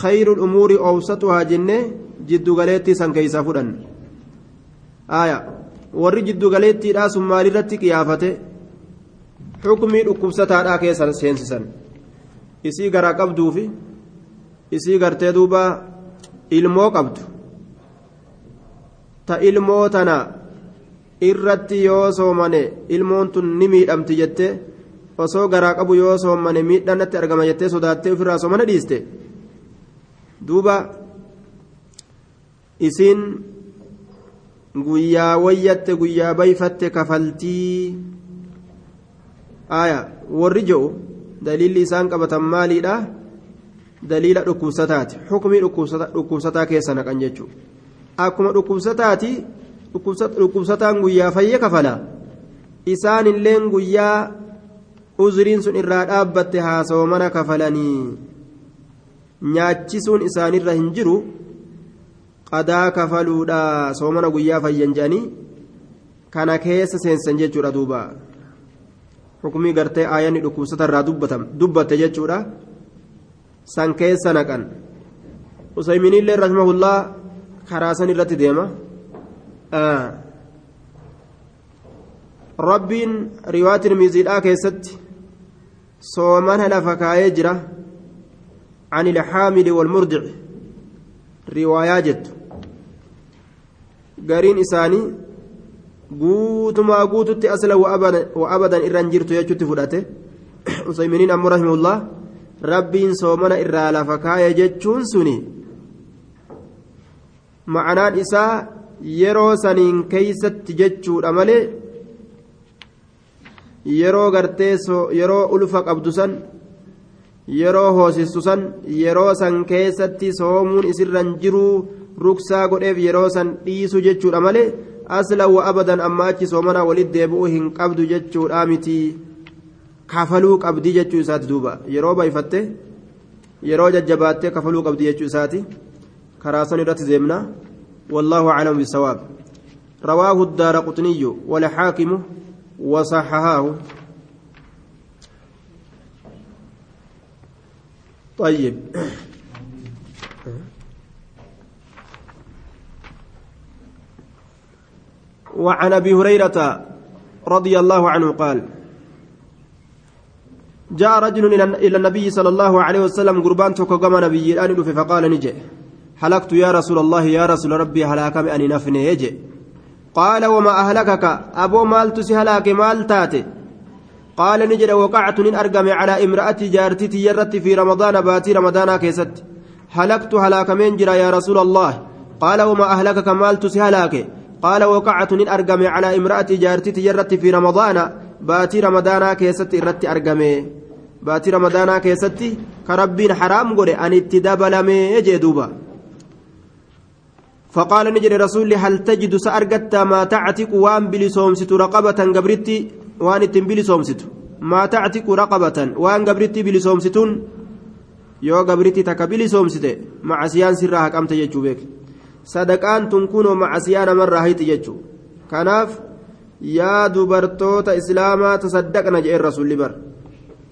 khayruul umuurii oobsatuhaa jenne jiddugaleettii san keeysaa fudhan aya warri jiddugaleettiidhaa sun maalirratti qiyaafate? Xukumii dhukkubsataadhaa keessa seensisan. Isii garaa qabduufi isii gartee duuba ilmoo qabdu. Ta ilmoo tana irratti yoo soomane ilmoon tun ni miidhamti jette osoo garaa qabu yoo soomane miidhanatti argama jettee sodaattee ofirraa soomana dhiiste. Duuba isiin guyyaa wayyatte guyyaa bayfatte kafaltii aya warri je'u daliilli isaan qabatan maaliidha daliila dhukkubsataati xukumii dhukkubsataa keessa naqan jechuu akkuma dhukkubsataati dhukkubsataan guyyaa fayye kafala isaan illeen guyyaa uzriin sun irraa dhaabbatte haasawaa mana kafalanii nyaachisuun isaanirra hin jiru qadaa kafaluudha soomana guyyaa fayyan jedhanii kana keessa seensan jechuudha duuba xukumii gartee aayanni dhukkubsata irraa dubbatte jechuudha san keessa naqan usayminillee rahimahullaa karaa san irratti deema rabbiin riwaa tirmiziidhaa keessatti soomana lafa kaayee jira عن الحامل والمرضع riwaayaa jettu gariin isaanii guutumaa guututti asla wa abadan irra hin jirtu jechutti fudhate. [CLEARS THROAT] Usayminiin ammoo rahimullah rabbiin soomana irraa lafa kaaye jechuun suni ma'anaan isaa yeroo saniin keeysatti jechuudha malee yeroo gartee yeroo ulfa qabdu san yeroo hoosistu san yeroo san keessatti soomuun isirran jiruu ruksaa godheef yeroo san dhiisu jechuudha malee asla wa abadan amma achi soomanaa walit deebi'uu hin qabdu jechuudha miti kafaluu qabdi jechuu isaati duuba yeroo bayfatte yeroo jajjabaattee kafaluu qabdi jechuu isaati karaa san irratti deemna والله أعلم بالصواب رواه الدار قطني والحاكم وصححاه طيب. وعن أبي هريرة رضي الله عنه قال جاء رجل إلى النبي صلى الله عليه وسلم قربان تكوكما نبي الان فقال نجي هلكت يا رسول الله يا رسول ربي هلاك اني نفني يجي قال وما أهلكك؟ أبو مال تسهلاك مال تاتي. قال نجد وقعت من أرقم على امراتي جارتي يرت في رمضان باتي رمضان كيست. هلكت هلاك من جرى يا رسول الله. قال وما اهلكك مال تسهلاك قال وقعت من أرقم على امرأة جارتي تجرت في رمضان باتي رمضان كيست. إرت أرقمي باتي رمضان كيست. كربين حرام قولي. أن اتدبلمي يجي دوبا. فقال نجري رسول هل تجد سأرقت ما تعتق وان بلسومست رقبة قبرتي؟ وان اتن بلسومست ما تعتق رقبة وان قبرتي بلسومستون يو قبرتي تك بلسومست مع سيان سرها قمت يجوبك sadaqaan tun kunoo macasiyaa namarraa hayti jechuu. Kanaaf yaa dubartoota islaamaa tasaddaqna jedheen rasulli bar.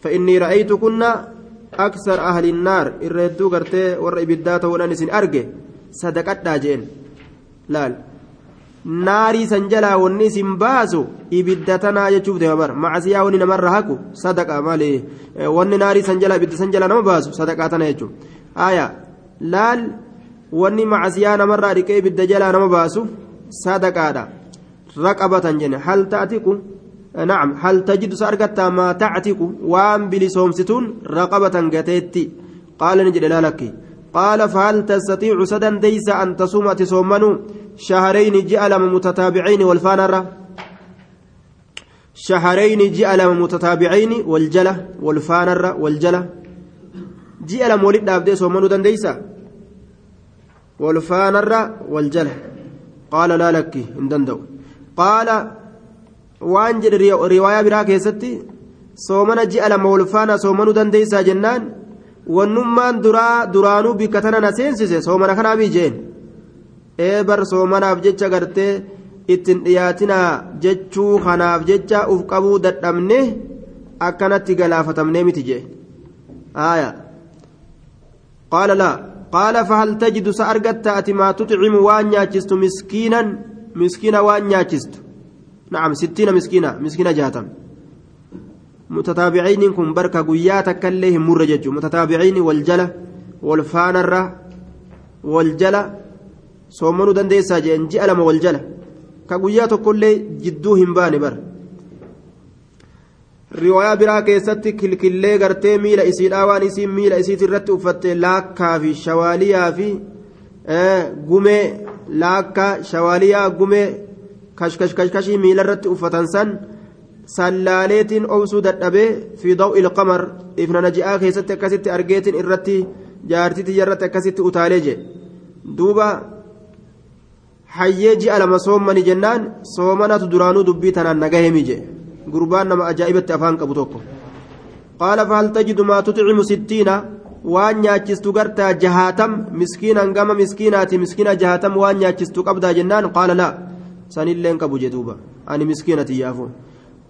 فإني رأيت كنا أكثر أهل النار إردو قرتي ور إبدات ونان سن أرجع صدقت داجين laal. naarii san jalaa wanni isin baasu ibidda tanaa jechuuf deema bara. Macasiyaa wanni namarra haku sadaqa malee eh, wanni naarii san jalaa ibidda san jalaa nama baasu sadaqaa tana jechuudha. Aayaa laal wanni macasiyaa namarraa dhiqee ibidda jalaa nama baasu sadaqaadha. Raqabatan jenne. Hal taatiku eh, naam. Hal tajidu sa argattaa maa taatiku waan bilisoomsituun raqabatan gateetti. Qaala ni jedhe laalakki qaala fahal tastatiicu sadan deeysa an tasuuma ati soommanuu? شهرين جألم متتابعين والفانرة شهرين جألم متتابعين والجلة والفانرة والجلة جألم ولد أبدي صومنوا دنديسا والفانرة والجلة قال لا لك إن دندو قال waan jedhe riwaayaa biraa keessatti soomana ji'a lama walfaana soomanuu dandeessaa jennaan wannummaan duraa duraanuu bikka tana na seensise soomana kanaabii jeen eebar soomanaaf jecha gartee ittiin dhiyaatinaa jechuu kanaaf jecha uf qabuu dadhabne akkanatti galaafatamne miti jee. Aaya. Qaala laa. Qaala fahal tajidu sa argatta ati maa tuxcimu waan nyaachistu miskiinan? Miskiina waan nyaachistu. Nacam sittiina miskiina miskiina jaatam mutataabiciiniin kun barka guyyaa takka illee hin murre jechuu. Mutataabiciini wal jala wal faanarra wal jala متتابعين والجلة والفانرة والجلة صومنوا دنديسا جين جألم والجلة كقياتا كل جدوهم باني بر riwaayaa biraa keessatti kilkillee gartee miila isiidhaa waan isiin miila isiit irratti uffatte laakkaa fi shawaaliyaa fi gumee laakkaa shawaaliyaa gumee kashkashkashkashii miila irratti uffatan san sallaaleetiin obsuu dadhabee fi daw'i ilqamar ifna naji'aa keessatti akkasitti argeetiin irratti jaartitii irratti akkasitti utaalee je duuba hayyee ji'a lama soommani jennaan soomanatu duraanuu dubbii tanaan nagahemi je gurbaan nama ajaa'ibatti afaan qabu tokko qaala fahal tajidu maa tuximu sittiina waan nyaachistu gartaa jahaatam miskiinan gama miskiinaati miskiina jahaatam waan nyaachistu qabdaa jennaan qaala laa sanilleen qabu jedhuuba ani miskiinati yaafu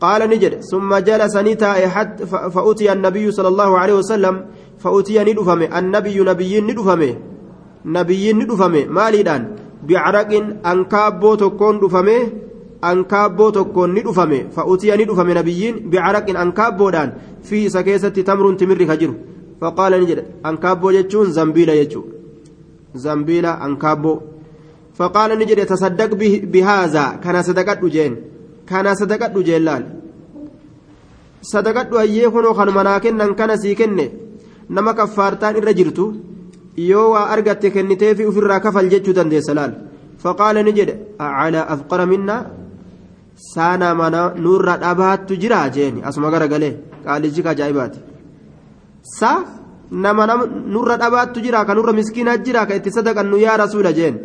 قال نجد ثم جلس نتاء حتى فأتي النبي صلى الله عليه وسلم فأتي ندفم النبي نبي ندفم نبي ندفم مالدان بعرق أنكابو تكون دفمه ankaabboo tokkoon ni dhufame fa'utiya ni dhufame nabiyyiin bicaraqin ankaabboodhaan fi isa keessatti tamruun timirri ka jiru faqaala ni jedhe ankaabboo jechuun zambiila jechuu zambiila ankaabboo faqaala ni jedhe tasaddaq bihaazaa kana sadaqadhu jeen kana sadaqadhu jeen laal sadaqadhu hayyee kunoo kanuma naa kennan kana sii kenne nama kaffaartaan irra jirtu yoo waa argatte kenniteefi ofirraa kafal jechuu dandeessa laal? Faqaala ni jedhe acalaa afqara minnaa saana mana nurra dhabaattu jira jeeni. Asuma garagalee qaalichi ajaa'ibaati sa nama nurra dhabaattu jira ka nurra miskiinaa jira ka itti sadaqannu yaa rasuula? jeen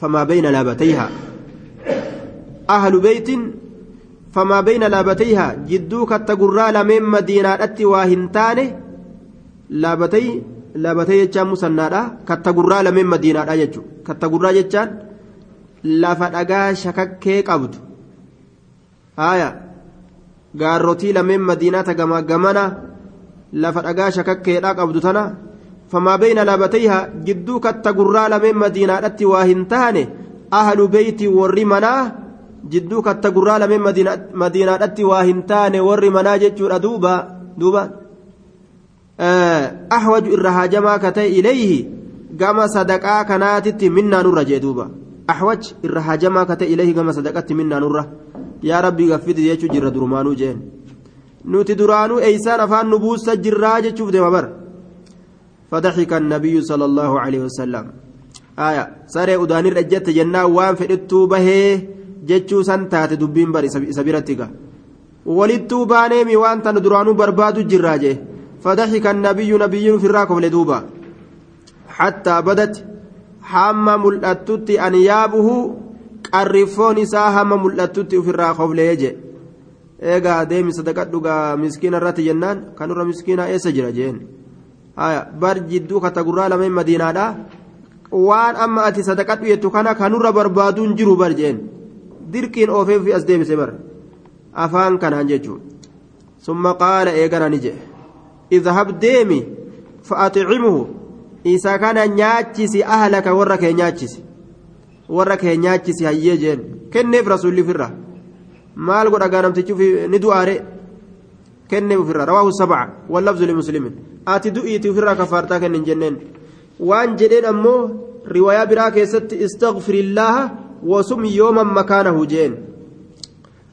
famaa bayna laabatayhaa ahlu beytin famaa bayna laabatayhaa jidduu katta gurraa lameen madiinaadhatti waa hin taane laabatay laabatay jechaan musannaadha katta gurraa lameen madiinaadha jechuudha katta gurraa jechaan lafa dhagaa shakakkee qabdu haya gaarrotii lameen madiinaata gama gamana lafa dhagaa shakakkeedhaa qabdu tana famaa bayna laabatayhaa jidduu katta gurraa lameen madiinaadhatti waa hin taane ahlu beeyti warri manaa jidduu katta gurraa lameen madiinaadhatti waa hin taane warri manaa jechuudha duuba duuba ahwaju irra haajamaa ka ta'e ilayhi gama sadaqaa kanaatitti minnaa nurra jee duuba ahwaj irra haajamaa ka ta'e ilayhi gama sadaqatti minnaa nurra yaa rabbii gaffiti jechuu jirra durumaanuu jeen nuti duraanuu eeysaan afaan nu buusa jirraa jechuuf deema bar فضحك النبي صلى الله عليه وسلم آية ساري أدانير أجت جنة وان فئتو به جتشو سنتات دبين بري سبيرتك ولدتو بانيمي وان تندرانو بربادو جراجه فضحك النبي نبي في الراكب لدوبا حتى بدت حام ملأتت أنيابه qarrifoon isaa hama mul'atutti ofirraa koflee je eegaa deemi sadaqadhu gaa miskiina irratti jennaan kanurra miskiina eessa jira jeen bar jidduu katagurraa lameen madiinaadha waan amma ati sadaqadhu jettu kana kanurra barbaaduun jiru bar jeen dirqiin oofee fi as deebise bar afaan kanaan jechuun summa qaala eegana ni jedhe idhab deemi fa'axicimuhu isa kana nyaachisi ahlaka warra kee nyaachisi. Warra kee nyaachisi hayyee jeen. Kenneef rasuulli ofirra. Maal godha gaa namtichi ni du'aare? Kenneef ofirra. Rawaahu sabca wallabzu limuslimin. Ati du'iiti ofirraa kafaartaa kennin jenneen. Waan jedheen ammoo riwaayaa biraa keessatti istaqfirillaaha wasum yooman makaanahu jeen.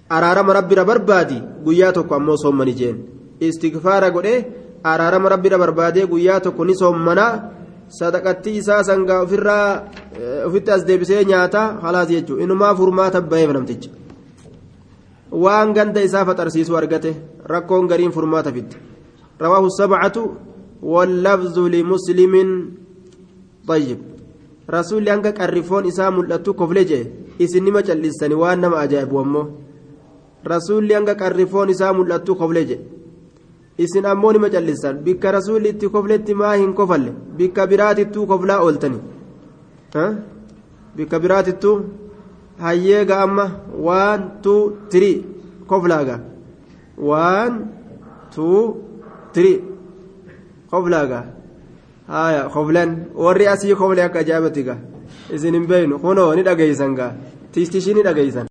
Araarama rabbira barbaadi guyyaa tokko ammoo soommani jeen. Istigfaara godhe araarama rabbira barbaadee guyyaa tokko ni soommanaa sadaqattii isaa sangaa ofirraa ofitti as deebisee nyaata halaas jechuun inumaa furmaata baheef namticha waan ganda isaa faxarsiisu argate rakkoon gariin furmaata fidde rawaahu sabcatu wallafzu limuslimin طيب rasuulli hanga qarrifoon isaa mul'attu kofle jee isin nima cal'istani waan nama ajaa'ibu ammoo rasuulli hanga qarrifoon isaa mul'attu kofle jee Isin ammoo nima cal'istan bikka rasuulli itti kofletti maa hin kofalle bikka biraatittuu koflaa ooltani bikka biraatittuu hayyeega amma waan tuu tirii koflaaga waan tuu tirii koflaaga haya koflan warri asii kofle akka ajaa'ibatiga isin hin beeynu kunoo ni dhageeysan gaa tiistishii ni dhageeysan